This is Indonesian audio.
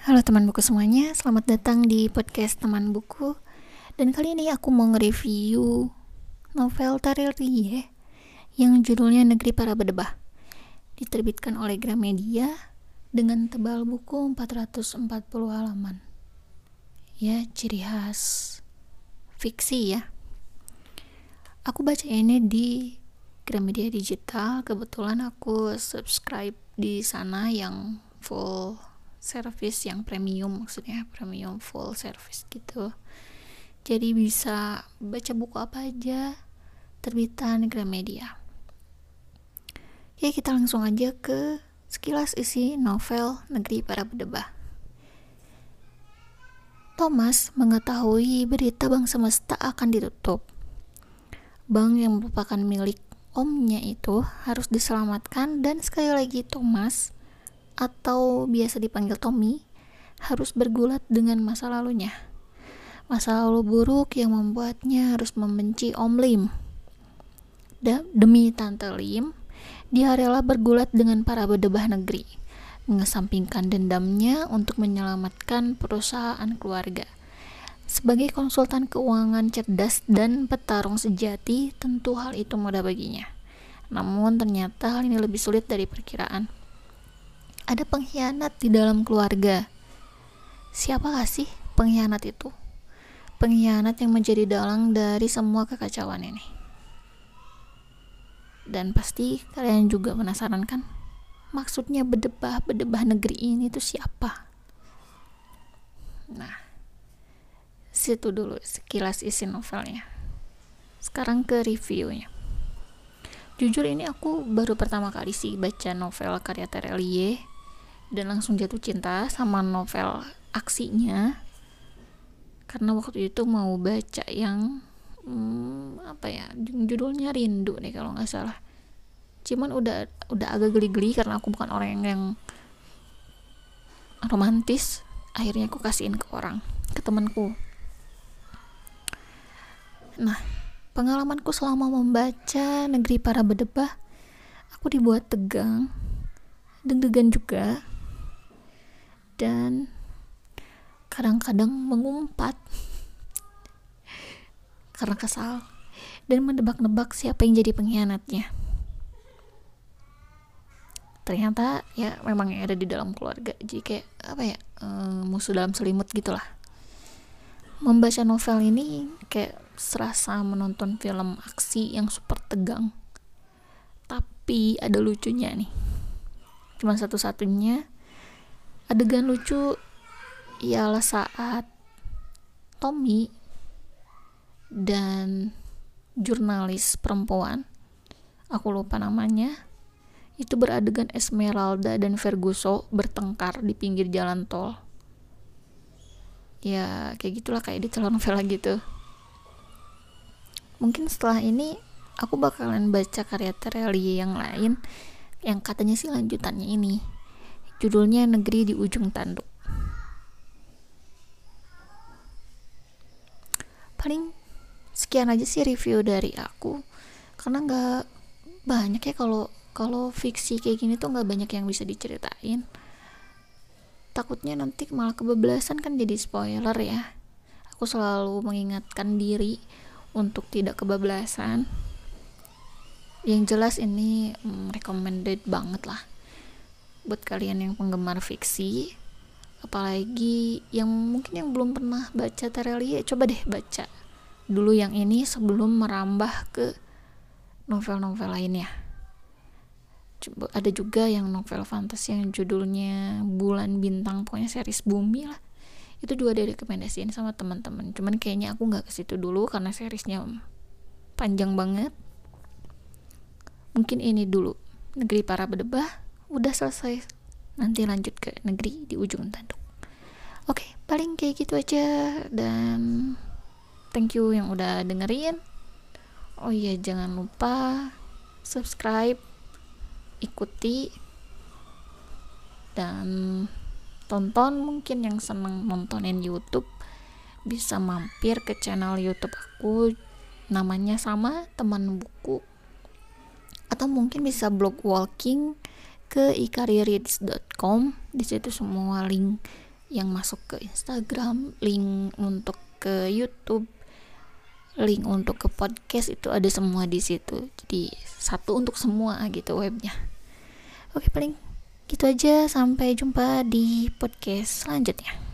Halo teman buku semuanya, selamat datang di podcast teman buku. Dan kali ini aku mau nge-review novel Taril Rie Yang judulnya Negeri Para Bedebah. Diterbitkan oleh Gramedia dengan tebal buku 440 halaman. Ya, ciri khas fiksi ya. Aku baca ini di Gramedia Digital. Kebetulan aku subscribe di sana yang full service yang premium maksudnya premium full service gitu. Jadi bisa baca buku apa aja terbitan Gramedia. Oke kita langsung aja ke sekilas isi novel Negeri Para Bedebah. Thomas mengetahui berita bank semesta akan ditutup. Bank yang merupakan milik omnya itu harus diselamatkan dan sekali lagi Thomas atau biasa dipanggil Tommy harus bergulat dengan masa lalunya. Masa lalu buruk yang membuatnya harus membenci Om Lim. Da, demi Tante Lim, dia rela bergulat dengan para bedebah negeri, mengesampingkan dendamnya untuk menyelamatkan perusahaan keluarga. Sebagai konsultan keuangan cerdas dan petarung sejati, tentu hal itu mudah baginya. Namun ternyata hal ini lebih sulit dari perkiraan ada pengkhianat di dalam keluarga. Siapa sih pengkhianat itu? Pengkhianat yang menjadi dalang dari semua kekacauan ini. Dan pasti kalian juga penasaran kan? Maksudnya bedebah-bedebah negeri ini itu siapa? Nah, situ dulu sekilas isi novelnya. Sekarang ke reviewnya. Jujur ini aku baru pertama kali sih baca novel karya Terelie dan langsung jatuh cinta sama novel aksinya. Karena waktu itu mau baca yang hmm, apa ya judulnya rindu nih kalau nggak salah. Cuman udah udah agak geli-geli karena aku bukan orang yang, yang romantis. Akhirnya aku kasihin ke orang ke temanku. Nah pengalamanku selama membaca negeri para bedebah aku dibuat tegang deg-degan juga dan kadang-kadang mengumpat karena kesal dan menebak-nebak siapa yang jadi pengkhianatnya. Ternyata ya memang yang ada di dalam keluarga. Jadi kayak apa ya um, musuh dalam selimut gitulah. Membaca novel ini kayak serasa menonton film aksi yang super tegang. Tapi ada lucunya nih. Cuma satu-satunya adegan lucu ialah saat Tommy dan jurnalis perempuan aku lupa namanya itu beradegan Esmeralda dan Ferguso bertengkar di pinggir jalan tol. Ya kayak gitulah kayak di telenovela gitu. Mungkin setelah ini aku bakalan baca karya Terelie yang lain yang katanya sih lanjutannya ini Judulnya Negeri di Ujung Tanduk. Paling sekian aja sih review dari aku. Karena nggak banyak ya kalau kalau fiksi kayak gini tuh nggak banyak yang bisa diceritain. Takutnya nanti malah kebablasan kan jadi spoiler ya. Aku selalu mengingatkan diri untuk tidak kebablasan. Yang jelas ini mm, recommended banget lah buat kalian yang penggemar fiksi apalagi yang mungkin yang belum pernah baca Terelie coba deh baca dulu yang ini sebelum merambah ke novel-novel lainnya. Coba ada juga yang novel fantasi yang judulnya Bulan Bintang pokoknya series Bumi lah. Itu juga dari rekomendasiin sama teman-teman. Cuman kayaknya aku nggak ke situ dulu karena seriesnya panjang banget. Mungkin ini dulu. Negeri Para Bedebah udah selesai. Nanti lanjut ke negeri di ujung tanduk. Oke paling kayak gitu aja. Dan thank you yang udah dengerin. Oh iya jangan lupa subscribe ikuti dan tonton mungkin yang seneng nontonin YouTube. Bisa mampir ke channel YouTube aku namanya sama teman buku. Atau mungkin bisa blog walking ke ikarireads.com di situ semua link yang masuk ke Instagram link untuk ke YouTube link untuk ke podcast itu ada semua di situ. Jadi satu untuk semua gitu webnya. Oke paling gitu aja. Sampai jumpa di podcast selanjutnya